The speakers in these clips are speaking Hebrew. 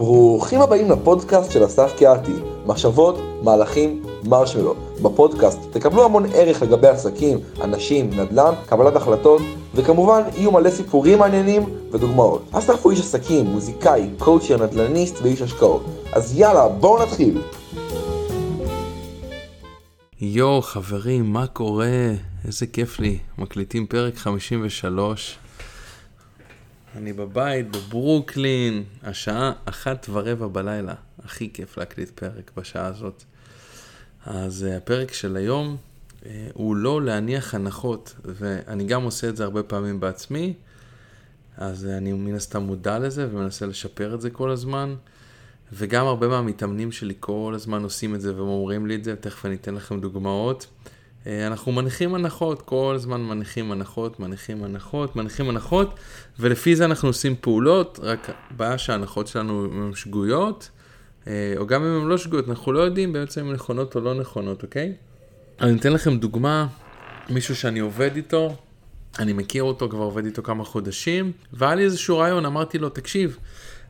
ברוכים הבאים לפודקאסט של אסף קיאתי, מחשבות, מהלכים, מרשמלו. בפודקאסט תקבלו המון ערך לגבי עסקים, אנשים, נדל"ן, קבלת החלטות, וכמובן יהיו מלא סיפורים מעניינים ודוגמאות. אסף הוא איש עסקים, מוזיקאי, קואוצ'ר, נדל"ניסט ואיש השקעות. אז יאללה, בואו נתחיל. יואו, חברים, מה קורה? איזה כיף לי. מקליטים פרק 53. אני בבית, בברוקלין, השעה אחת ורבע בלילה. הכי כיף להקליט פרק בשעה הזאת. אז uh, הפרק של היום uh, הוא לא להניח הנחות, ואני גם עושה את זה הרבה פעמים בעצמי, אז uh, אני מן הסתם מודע לזה ומנסה לשפר את זה כל הזמן. וגם הרבה מהמתאמנים שלי כל הזמן עושים את זה והם אומרים לי את זה, תכף אני אתן לכם דוגמאות. אה, אנחנו מניחים הנחות, כל הזמן מניחים הנחות, מניחים הנחות, מניחים הנחות, ולפי זה אנחנו עושים פעולות, רק בעיה שההנחות שלנו הן שגויות, אה, או גם אם הן לא שגויות, אנחנו לא יודעים בעצם אם הן נכונות או לא נכונות, אוקיי? אני אתן לכם דוגמה, מישהו שאני עובד איתו, אני מכיר אותו, כבר עובד איתו כמה חודשים, והיה לי איזשהו רעיון, אמרתי לו, תקשיב,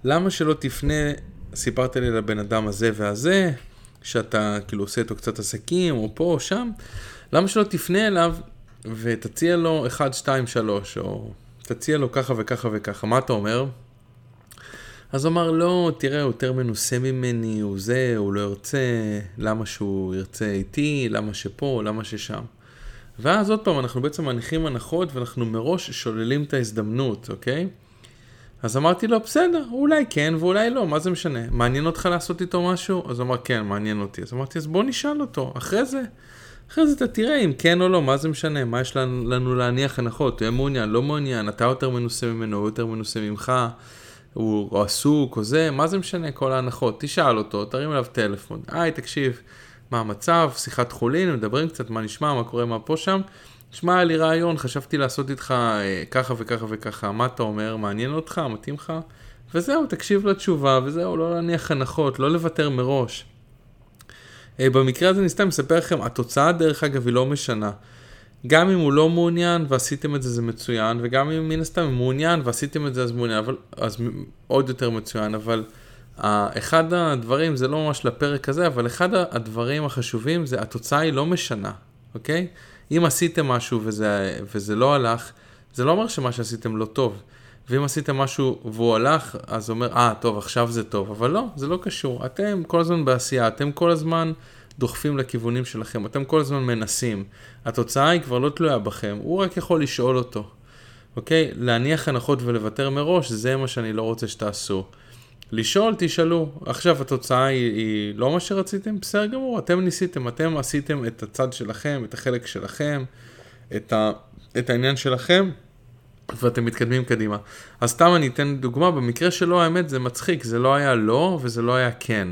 למה שלא תפנה, סיפרת לי לבן אדם הזה והזה, שאתה כאילו עושה איתו קצת עסקים, או פה או שם, למה שלא תפנה אליו ותציע לו 1, 2, 3, או תציע לו ככה וככה וככה, מה אתה אומר? אז הוא אמר, לא, תראה, הוא יותר מנוסה ממני, הוא זה, הוא לא ירצה, למה שהוא ירצה איתי, למה שפה, למה ששם. ואז עוד פעם, אנחנו בעצם מניחים הנחות ואנחנו מראש שוללים את ההזדמנות, אוקיי? אז אמרתי לו, בסדר, אולי כן ואולי לא, מה זה משנה? מעניין אותך לעשות איתו משהו? אז הוא אמר, כן, מעניין אותי. אז אמרתי, אז בוא נשאל אותו, אחרי זה. אחרי זה אתה תראה אם כן או לא, מה זה משנה, מה יש לנו, לנו להניח הנחות, תהיה מעוניין, לא מעוניין, אתה יותר מנוסה ממנו, הוא יותר מנוסה ממך, הוא או עסוק או זה, מה זה משנה כל ההנחות, תשאל אותו, תרים אליו טלפון, היי תקשיב, מה המצב, שיחת חולין, מדברים קצת, מה נשמע, מה קורה, מה פה שם, שמע, היה לי רעיון, חשבתי לעשות איתך אה, ככה וככה וככה, מה אתה אומר, מעניין אותך, מתאים לך? וזהו, תקשיב לתשובה, וזהו, לא להניח הנחות, לא לוותר מראש. אה, במקרה הזה אני סתם מספר לכם, התוצאה דרך אגב היא לא משנה. גם אם הוא לא מעוניין ועשיתם את זה זה מצוין, וגם אם מן הסתם הוא מעוניין ועשיתם את זה אז מעוניין, אבל, אז עוד יותר מצוין, אבל uh, אחד הדברים, זה לא ממש לפרק הזה, אבל אחד הדברים החשובים זה התוצאה היא לא משנה, אוקיי? אם עשיתם משהו וזה, וזה לא הלך, זה לא אומר שמה שעשיתם לא טוב. ואם עשיתם משהו והוא הלך, אז אומר, אה, טוב, עכשיו זה טוב. אבל לא, זה לא קשור. אתם כל הזמן בעשייה, אתם כל הזמן דוחפים לכיוונים שלכם, אתם כל הזמן מנסים. התוצאה היא כבר לא תלויה בכם, הוא רק יכול לשאול אותו. אוקיי? להניח הנחות ולוותר מראש, זה מה שאני לא רוצה שתעשו. לשאול, תשאלו. עכשיו התוצאה היא, היא לא מה שרציתם? בסדר גמור, אתם ניסיתם, אתם עשיתם את הצד שלכם, את החלק שלכם, את, ה, את העניין שלכם. ואתם מתקדמים קדימה. אז סתם אני אתן דוגמה, במקרה שלו האמת זה מצחיק, זה לא היה לא וזה לא היה כן.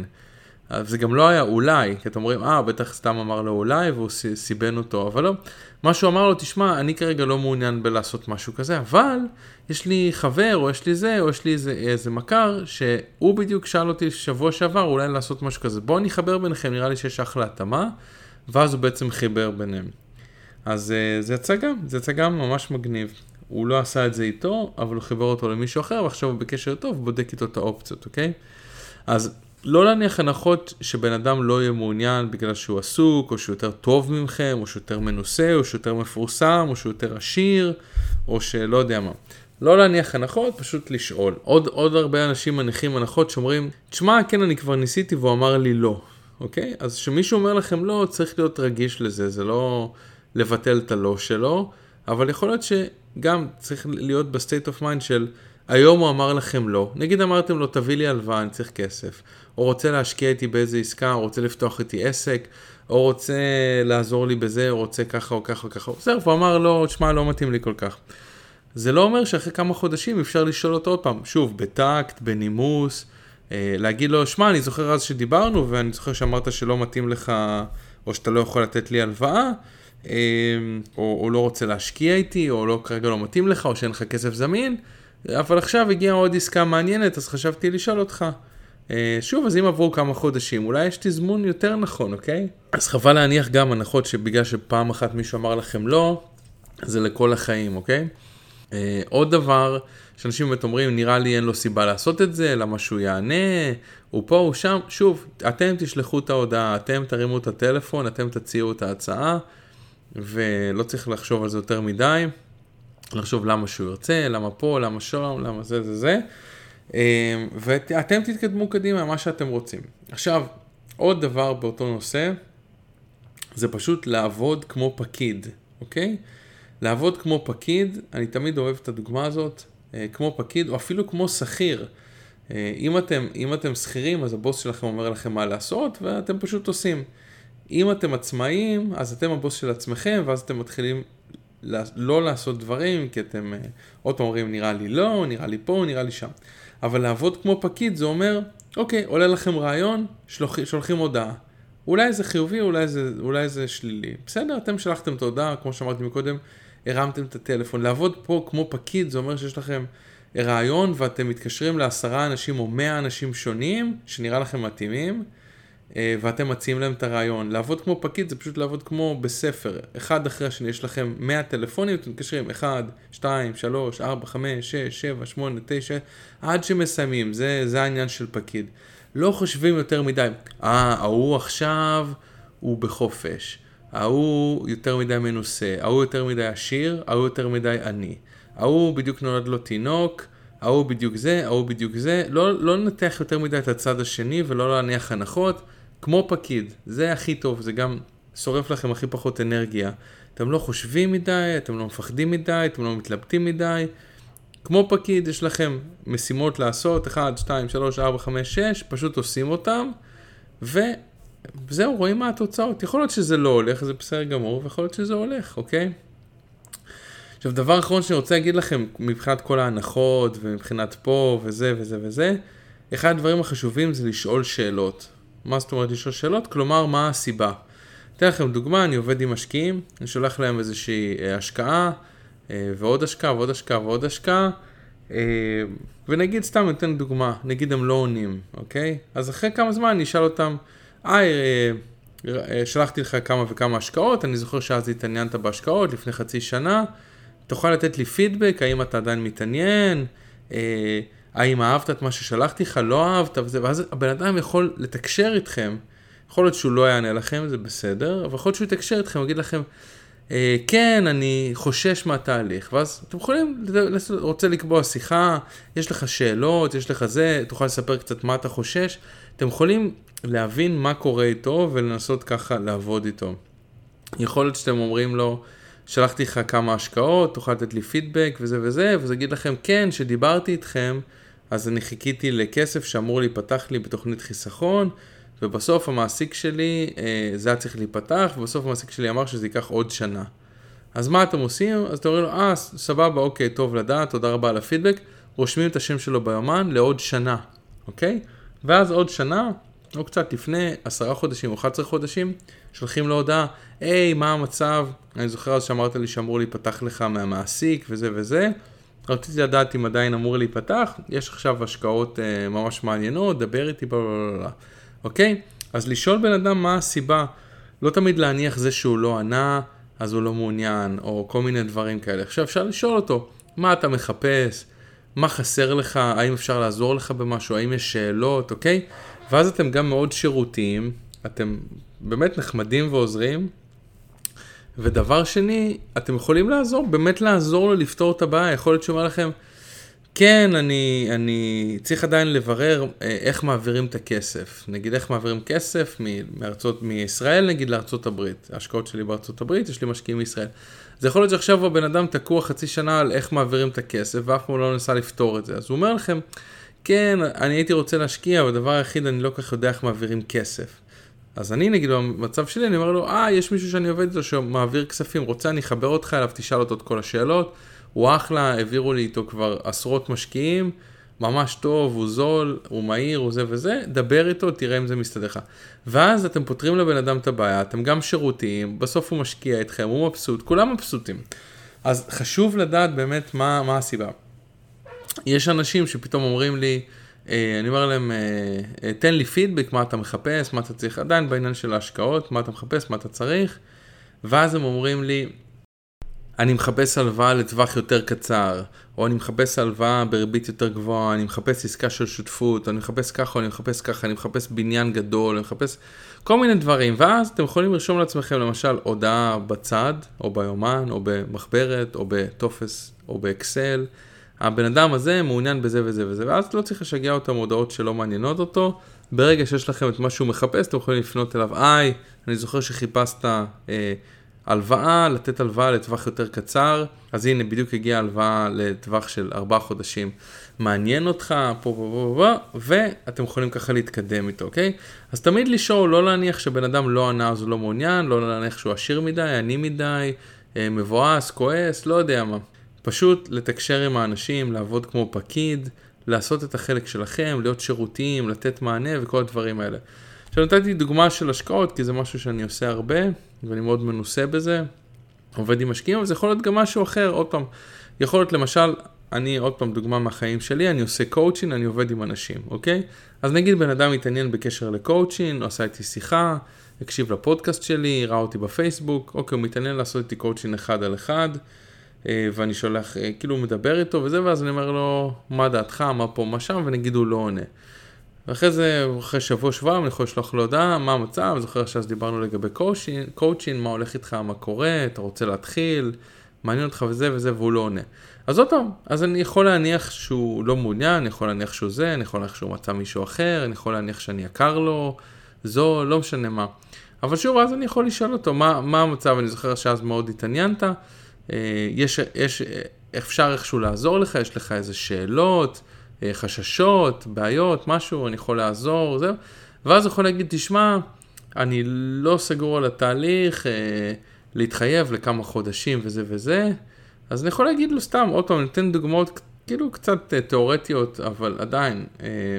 זה גם לא היה אולי, כי אתם אומרים, אה, בטח סתם אמר לו אולי והוא סיבן אותו, אבל לא. מה שהוא אמר לו, תשמע, אני כרגע לא מעוניין בלעשות משהו כזה, אבל יש לי חבר, או יש לי זה, או יש לי איזה, איזה מכר, שהוא בדיוק שאל אותי שבוע שעבר אולי לעשות משהו כזה. בואו אני אחבר ביניכם, נראה לי שיש אחלה התאמה, ואז הוא בעצם חיבר ביניהם. אז אה, זה יצא גם, זה יצא גם ממש מגניב. הוא לא עשה את זה איתו, אבל הוא חיבר אותו למישהו אחר, ועכשיו הוא בקשר טוב, בודק איתו את האופציות, אוקיי? אז לא להניח הנחות שבן אדם לא יהיה מעוניין בגלל שהוא עסוק, או שהוא יותר טוב ממכם, או שהוא יותר מנוסה, או שהוא יותר מפורסם, או שהוא יותר עשיר, או שלא יודע מה. לא להניח הנחות, פשוט לשאול. עוד, עוד הרבה אנשים מניחים הנחות שאומרים, תשמע, כן, אני כבר ניסיתי והוא אמר לי לא, אוקיי? אז כשמישהו אומר לכם לא, צריך להיות רגיש לזה, זה לא לבטל את הלא שלו, אבל יכול להיות שגם צריך להיות ב state of mind של היום הוא אמר לכם לא. נגיד אמרתם לו תביא לי הלוואה, אני צריך כסף. או רוצה להשקיע איתי באיזה עסקה, או רוצה לפתוח איתי עסק, או רוצה לעזור לי בזה, או רוצה ככה או ככה או ככה. בסדר, והוא אמר לו, תשמע, לא מתאים לי כל כך. זה לא אומר שאחרי כמה חודשים אפשר לשאול אותו עוד פעם, שוב, בטקט, בנימוס, אה, להגיד לו, שמע, אני זוכר אז שדיברנו, ואני זוכר שאמרת שלא מתאים לך, או שאתה לא יכול לתת לי הלוואה, אה, או, או לא רוצה להשקיע איתי, או לא, כרגע לא מתאים לך, או שאין לך כסף זמין, אבל עכשיו הגיעה עוד עסקה מעניינת, אז חשבתי לשאול אותך. אה, שוב, אז אם עברו כמה חודשים, אולי יש תזמון יותר נכון, אוקיי? אז חבל להניח גם הנחות שבגלל שפעם אחת מישהו אמר לכם לא, זה לכל החיים, אוקיי? עוד דבר שאנשים באמת אומרים, נראה לי אין לו סיבה לעשות את זה, למה שהוא יענה, הוא פה, הוא שם. שוב, אתם תשלחו את ההודעה, אתם תרימו את הטלפון, אתם תציעו את ההצעה, ולא צריך לחשוב על זה יותר מדי. לחשוב למה שהוא ירצה, למה פה, למה שם, למה זה זה זה. אה, ואתם תתקדמו קדימה, מה שאתם רוצים. עכשיו, עוד דבר באותו נושא, זה פשוט לעבוד כמו פקיד, אוקיי? לעבוד כמו פקיד, אני תמיד אוהב את הדוגמה הזאת, אה, כמו פקיד, או אפילו כמו שכיר. אה, אם אתם, אם אתם שכירים, אז הבוס שלכם אומר לכם מה לעשות, ואתם פשוט עושים. אם אתם עצמאים, אז אתם הבוס של עצמכם, ואז אתם מתחילים לא לעשות דברים, כי אתם אה, עוד פעם אומרים, נראה לי לא, נראה לי פה, נראה לי שם. אבל לעבוד כמו פקיד זה אומר, אוקיי, עולה לכם רעיון, שולח, שולחים הודעה. אולי זה חיובי, אולי זה, אולי זה שלילי. בסדר, אתם שלחתם את ההודעה, כמו שאמרתי מקודם, הרמתם את הטלפון. לעבוד פה כמו פקיד זה אומר שיש לכם רעיון ואתם מתקשרים לעשרה אנשים או מאה אנשים שונים, שנראה לכם מתאימים, ואתם מציעים להם את הרעיון. לעבוד כמו פקיד זה פשוט לעבוד כמו בספר, אחד אחרי השני, יש לכם 100 טלפונים, אתם מתקשרים 1, 2, 3, 4, 5, 6, 7, 8, 9, עד שמסיימים, זה, זה העניין של פקיד. לא חושבים יותר מדי, אה, ההוא עכשיו הוא בחופש, ההוא יותר מדי מנוסה, ההוא יותר מדי עשיר, ההוא יותר מדי עני, ההוא בדיוק נולד לו תינוק, ההוא בדיוק זה, ההוא בדיוק זה, לא, לא לנתח יותר מדי את הצד השני ולא להניח הנחות. כמו פקיד, זה הכי טוב, זה גם שורף לכם הכי פחות אנרגיה. אתם לא חושבים מדי, אתם לא מפחדים מדי, אתם לא מתלבטים מדי. כמו פקיד, יש לכם משימות לעשות, 1, 2, 3, 4, 5, 6, פשוט עושים אותם, וזהו, רואים מה התוצאות. יכול להיות שזה לא הולך, זה בסדר גמור, ויכול להיות שזה הולך, אוקיי? עכשיו, דבר אחרון שאני רוצה להגיד לכם, מבחינת כל ההנחות, ומבחינת פה, וזה וזה וזה, אחד הדברים החשובים זה לשאול שאלות. מה זאת אומרת לשאול שאלות? כלומר, מה הסיבה? אתן לכם דוגמה, אני עובד עם משקיעים, אני שולח להם איזושהי אה, השקעה, אה, ועוד השקעה, ועוד השקעה, ועוד השקעה, אה, ונגיד, סתם ניתן דוגמה, נגיד הם לא עונים, אוקיי? אז אחרי כמה זמן אני אשאל אותם, היי, שלחתי לך כמה וכמה השקעות, אני זוכר שאז התעניינת בהשקעות לפני חצי שנה, תוכל לתת לי פידבק, האם אתה עדיין מתעניין? האם אהבת את מה ששלחתי לך, לא אהבת, וזה, ואז הבן אדם יכול לתקשר איתכם, יכול להיות שהוא לא יענה לכם, זה בסדר, אבל יכול להיות שהוא יתקשר איתכם, יגיד לכם, אה, כן, אני חושש מהתהליך, ואז אתם יכולים, רוצה לקבוע שיחה, יש לך שאלות, יש לך זה, תוכל לספר קצת מה אתה חושש, אתם יכולים להבין מה קורה איתו ולנסות ככה לעבוד איתו. יכול להיות שאתם אומרים לו, שלחתי לך כמה השקעות, תוכל לתת לי פידבק וזה וזה, וזה יגיד לכם, כן, שדיברתי איתכם, אז אני חיכיתי לכסף שאמור להיפתח לי בתוכנית חיסכון, ובסוף המעסיק שלי, אה, זה היה צריך להיפתח, ובסוף המעסיק שלי אמר שזה ייקח עוד שנה. אז מה אתם עושים? אז אתם אומרים לו, אה, סבבה, אוקיי, טוב לדעת, תודה רבה על הפידבק, רושמים את השם שלו ביומן לעוד שנה, אוקיי? ואז עוד שנה, או קצת לפני, עשרה חודשים או 11 חודשים, שולחים לו הודעה, היי, מה המצב? אני זוכר אז שאמרת לי שאמור להיפתח לך מהמעסיק וזה וזה. רציתי לדעת אם עדיין אמור להיפתח, יש עכשיו השקעות אה, ממש מעניינות, דבר איתי בלה אוקיי? אז לשאול בן אדם מה הסיבה, לא תמיד להניח זה שהוא לא ענה, אז הוא לא מעוניין, או כל מיני דברים כאלה. עכשיו אפשר לשאול אותו, מה אתה מחפש? מה חסר לך? האם אפשר לעזור לך במשהו? האם יש שאלות? אוקיי? ואז אתם גם מאוד שירותיים, אתם באמת נחמדים ועוזרים. ודבר שני, אתם יכולים לעזור, באמת לעזור לו לפתור את הבעיה. יכול להיות שהוא אומר לכם, כן, אני, אני צריך עדיין לברר אה, איך מעבירים את הכסף. נגיד איך מעבירים כסף מארצות, מישראל נגיד לארצות הברית. ההשקעות שלי בארצות הברית, יש לי משקיעים מישראל. אז יכול להיות שעכשיו הבן אדם תקוע חצי שנה על איך מעבירים את הכסף, ואף פעם לא ניסה לפתור את זה. אז הוא אומר לכם, כן, אני הייתי רוצה להשקיע, אבל הדבר היחיד, אני לא כל כך יודע איך מעבירים כסף. אז אני נגיד במצב שלי, אני אומר לו, אה, יש מישהו שאני עובד איתו שמעביר כספים, רוצה, אני אחבר אותך אליו, תשאל אותו את כל השאלות. הוא אחלה, העבירו לי איתו כבר עשרות משקיעים, ממש טוב, הוא זול, הוא מהיר, הוא זה וזה, דבר איתו, תראה אם זה מסתדר לך. ואז אתם פותרים לבן אדם את הבעיה, אתם גם שירותיים, בסוף הוא משקיע איתכם, הוא מבסוט, כולם מבסוטים. אז חשוב לדעת באמת מה, מה הסיבה. יש אנשים שפתאום אומרים לי, אה, אני אומר להם, אה, אה, תן לי פידבק, מה אתה מחפש, מה אתה צריך, עדיין בעניין של ההשקעות, מה אתה מחפש, מה אתה צריך, ואז הם אומרים לי, אני מחפש הלוואה לטווח יותר קצר, או אני מחפש הלוואה בריבית יותר גבוהה, אני מחפש עסקה של שותפות, אני מחפש ככה, אני מחפש ככה, אני מחפש בניין גדול, אני מחפש כל מיני דברים, ואז אתם יכולים לרשום לעצמכם למשל הודעה בצד, או ביומן, או במחברת, או בטופס, או באקסל. הבן אדם הזה מעוניין בזה וזה וזה, ואז לא צריך לשגע אותם הודעות שלא מעניינות אותו. ברגע שיש לכם את מה שהוא מחפש, אתם יכולים לפנות אליו, היי, אני זוכר שחיפשת אה, הלוואה, לתת הלוואה לטווח יותר קצר, אז הנה בדיוק הגיעה הלוואה לטווח של ארבעה חודשים. מעניין אותך, פה, פה, פה, פה, ואתם יכולים ככה להתקדם איתו, אוקיי? אז תמיד לשאול, לא להניח שבן אדם לא ענה אז הוא לא מעוניין, לא להניח שהוא עשיר מדי, עני מדי, אה, מבואס, כועס, לא יודע מה. פשוט לתקשר עם האנשים, לעבוד כמו פקיד, לעשות את החלק שלכם, להיות שירותיים, לתת מענה וכל הדברים האלה. עכשיו נתתי דוגמה של השקעות, כי זה משהו שאני עושה הרבה, ואני מאוד מנוסה בזה, עובד עם משקיעים, אבל זה יכול להיות גם משהו אחר, עוד פעם, יכול להיות למשל, אני עוד פעם דוגמה מהחיים שלי, אני עושה קואוצ'ין, אני עובד עם אנשים, אוקיי? אז נגיד בן אדם מתעניין בקשר לקואוצ'ין, עשה איתי שיחה, הקשיב לפודקאסט שלי, ראה אותי בפייסבוק, אוקיי, הוא מתעניין לעשות איתי קואוצ'ין אחד על אחד, ואני שולח, אה, כאילו הוא מדבר איתו וזה, ואז אני אומר לו, מה דעתך, מה פה, מה שם, ונגיד הוא לא עונה. ואחרי זה, אחרי שבוע, שבועיים, אני יכול לשלוח לו הודעה, מה המצב, זוכר שאז דיברנו לגבי קואוצ'ין, קואוצ'ין, מה הולך איתך, מה קורה, אתה רוצה להתחיל, מעניין אותך? וזה וזה, והוא לא עונה. אז עוד פעם, אז אני יכול להניח שהוא לא מעוניין, אני יכול להניח שהוא זה, אני יכול להניח שהוא מצא מישהו אחר, אני יכול להניח שאני יקר לו, זו, לא משנה מה. אבל שוב, אז אני יכול לשאול אותו, מה, מה המצב, אני זוכר שאז מאוד התעניינת, אה, יש, יש, אפשר איכשהו לעזור לך, יש לך איזה שאלות, אה, חששות, בעיות, משהו, אני יכול לעזור, זהו. ואז הוא יכול להגיד, תשמע, אני לא סגור על התהליך, אה, להתחייב לכמה חודשים וזה וזה. אז אני יכול להגיד לו סתם, עוד פעם, ניתן דוגמאות כאילו קצת תיאורטיות, אבל עדיין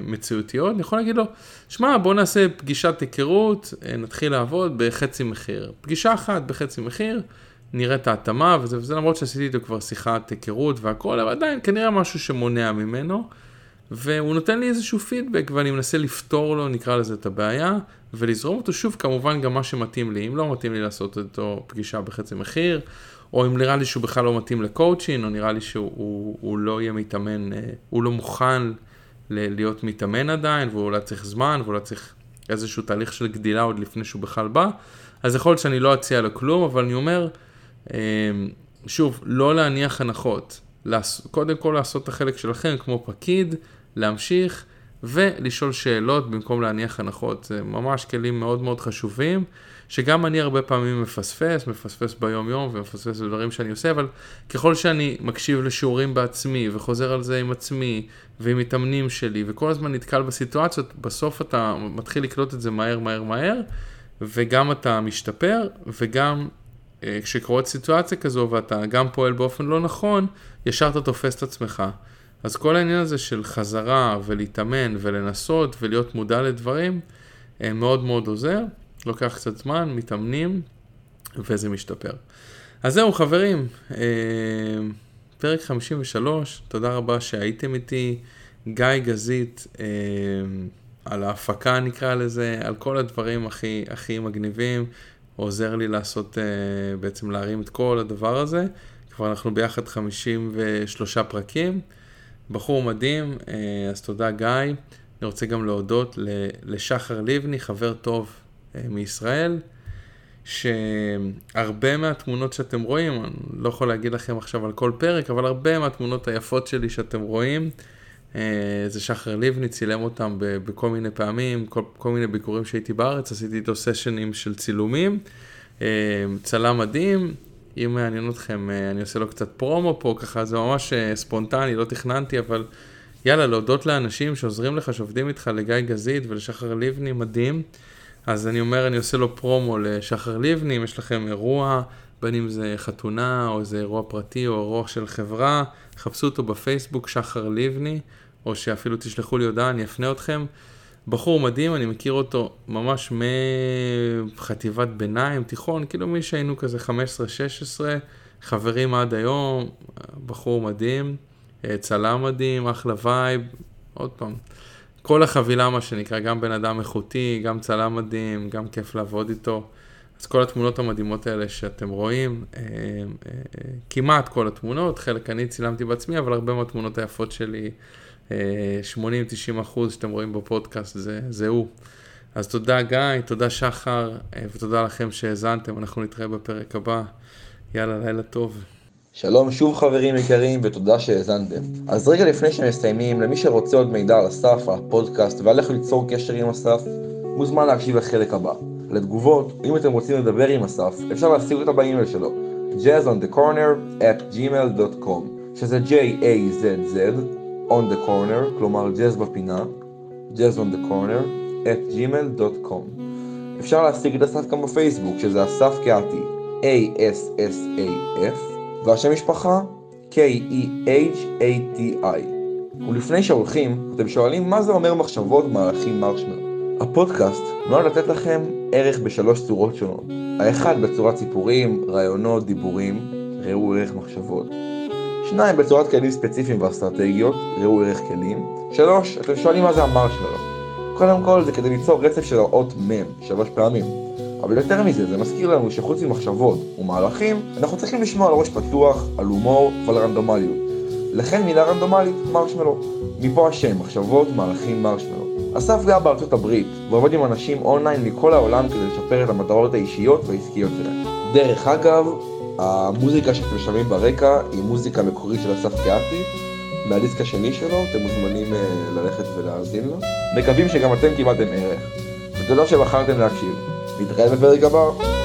מציאותיות. אני יכול להגיד לו, שמע, בוא נעשה פגישת היכרות, נתחיל לעבוד בחצי מחיר. פגישה אחת בחצי מחיר. נראה את ההתאמה וזה וזה, למרות שעשיתי איתו כבר שיחת היכרות והכל, אבל עדיין כנראה משהו שמונע ממנו. והוא נותן לי איזשהו פידבק ואני מנסה לפתור לו, נקרא לזה את הבעיה, ולזרום אותו שוב, כמובן גם מה שמתאים לי. אם לא מתאים לי לעשות איתו פגישה בחצי מחיר, או אם נראה לי שהוא בכלל לא מתאים לקואוצ'ין, או נראה לי שהוא הוא, הוא לא יהיה מתאמן, אה, הוא לא מוכן להיות מתאמן עדיין, והוא אולי צריך זמן, ואולי צריך איזשהו תהליך של גדילה עוד לפני שהוא בכלל בא, אז יכול להיות שאני לא אציע לו כלום, אבל אני אומר, שוב, לא להניח הנחות. קודם כל לעשות את החלק שלכם כמו פקיד, להמשיך ולשאול שאלות במקום להניח הנחות. זה ממש כלים מאוד מאוד חשובים, שגם אני הרבה פעמים מפספס, מפספס ביום יום ומפספס בדברים שאני עושה, אבל ככל שאני מקשיב לשיעורים בעצמי וחוזר על זה עם עצמי ועם מתאמנים שלי וכל הזמן נתקל בסיטואציות, בסוף אתה מתחיל לקלוט את זה מהר מהר מהר, וגם אתה משתפר וגם כשקורית סיטואציה כזו ואתה גם פועל באופן לא נכון, ישר אתה תופס את עצמך. אז כל העניין הזה של חזרה ולהתאמן ולנסות ולהיות מודע לדברים, אה, מאוד מאוד עוזר. לוקח קצת זמן, מתאמנים, וזה משתפר. אז זהו חברים, אה, פרק 53, תודה רבה שהייתם איתי. גיא גזית, על ההפקה נקרא לזה, על כל הדברים הכי, הכי מגניבים. עוזר לי לעשות, אה, בעצם להרים את כל הדבר הזה. כבר אנחנו ביחד 53 פרקים. בחור מדהים, אה, אז תודה גיא. אני רוצה גם להודות לשחר לבני, חבר טוב אה, מישראל, שהרבה מהתמונות שאתם רואים, אני לא יכול להגיד לכם עכשיו על כל פרק, אבל הרבה מהתמונות היפות שלי שאתם רואים, זה שחר לבני, צילם אותם בכל מיני פעמים, כל, כל מיני ביקורים שהייתי בארץ, עשיתי איתו סשנים של צילומים. אה, צלם מדהים, אם מעניין אתכם, אה, אני עושה לו קצת פרומו פה, ככה זה ממש אה, ספונטני, לא תכננתי, אבל יאללה, להודות לאנשים שעוזרים לך, שעובדים איתך, לגיא גזית ולשחר לבני, מדהים. אז אני אומר, אני עושה לו פרומו לשחר לבני, אם יש לכם אירוע, בין אם זה חתונה, או איזה אירוע פרטי, או אירוע של חברה, חפשו אותו בפייסבוק, שחר לבני, או שאפילו תשלחו לי הודעה, אני אפנה אתכם. בחור מדהים, אני מכיר אותו ממש מחטיבת ביניים, תיכון, כאילו מי שהיינו כזה 15-16, חברים עד היום, בחור מדהים, אה, צלם מדהים, אחלה vibe, עוד פעם. כל החבילה, מה שנקרא, גם בן אדם איכותי, גם צלם מדהים, גם כיף לעבוד איתו. אז כל התמונות המדהימות האלה שאתם רואים, אה, אה, כמעט כל התמונות, חלק אני צילמתי בעצמי, אבל הרבה מהתמונות היפות שלי, 80-90 אחוז שאתם רואים בפודקאסט, זה, זה הוא. אז תודה גיא, תודה שחר, ותודה לכם שהאזנתם, אנחנו נתראה בפרק הבא. יאללה, לילה טוב. שלום שוב חברים יקרים ותודה שהאזנתם. אז רגע לפני שמסיימים, למי שרוצה עוד מידע על אסף, הפודקאסט ועל איך ליצור קשר עם אסף, מוזמן להקשיב לחלק הבא. לתגובות, אם אתם רוצים לדבר עם אסף, אפשר להשיג אותה באימייל שלו, jazzonthecorner at gmail.com, שזה J-A-Z-Z, on the corner, כלומר jazz בפינה, jazzonthecorner at gmail.com. אפשר להשיג את אסף גם בפייסבוק, שזה אסף קהתי, A-S-S-A-F, והשם משפחה, K-E-H-A-T-I. ולפני שהולכים, אתם שואלים מה זה אומר מחשבות מהלכים מרשמלו. הפודקאסט נועד לתת לכם ערך בשלוש צורות שונות. האחד בצורת סיפורים, רעיונות, דיבורים, ראו ערך מחשבות. שניים בצורת כלים ספציפיים ואסטרטגיות, ראו ערך כלים. שלוש, אתם שואלים מה זה המרשמלו. קודם כל זה כדי ליצור רצף של האות מ' שלוש פעמים. אבל יותר מזה, זה מזכיר לנו שחוץ ממחשבות ומהלכים, אנחנו צריכים לשמוע על ראש פתוח, על הומור ועל רנדומליות. לכן מילה רנדומלית, מרשמלו. מפה השם, מחשבות, מהלכים, מרשמלו. אסף גר בארצות הברית, ועובד עם אנשים אונליין מכל העולם כדי לשפר את המטרות האישיות והעסקיות שלהם. דרך אגב, המוזיקה שאתם שומעים ברקע היא מוזיקה מקורית של אסף קיאטי, מהדיסק השני שלו, אתם מוזמנים uh, ללכת ולהאזין לו. מקווים שגם אתם קיבלתם ערך, ותודה שבחרתם להקשיב. נתראה בפרק הבא.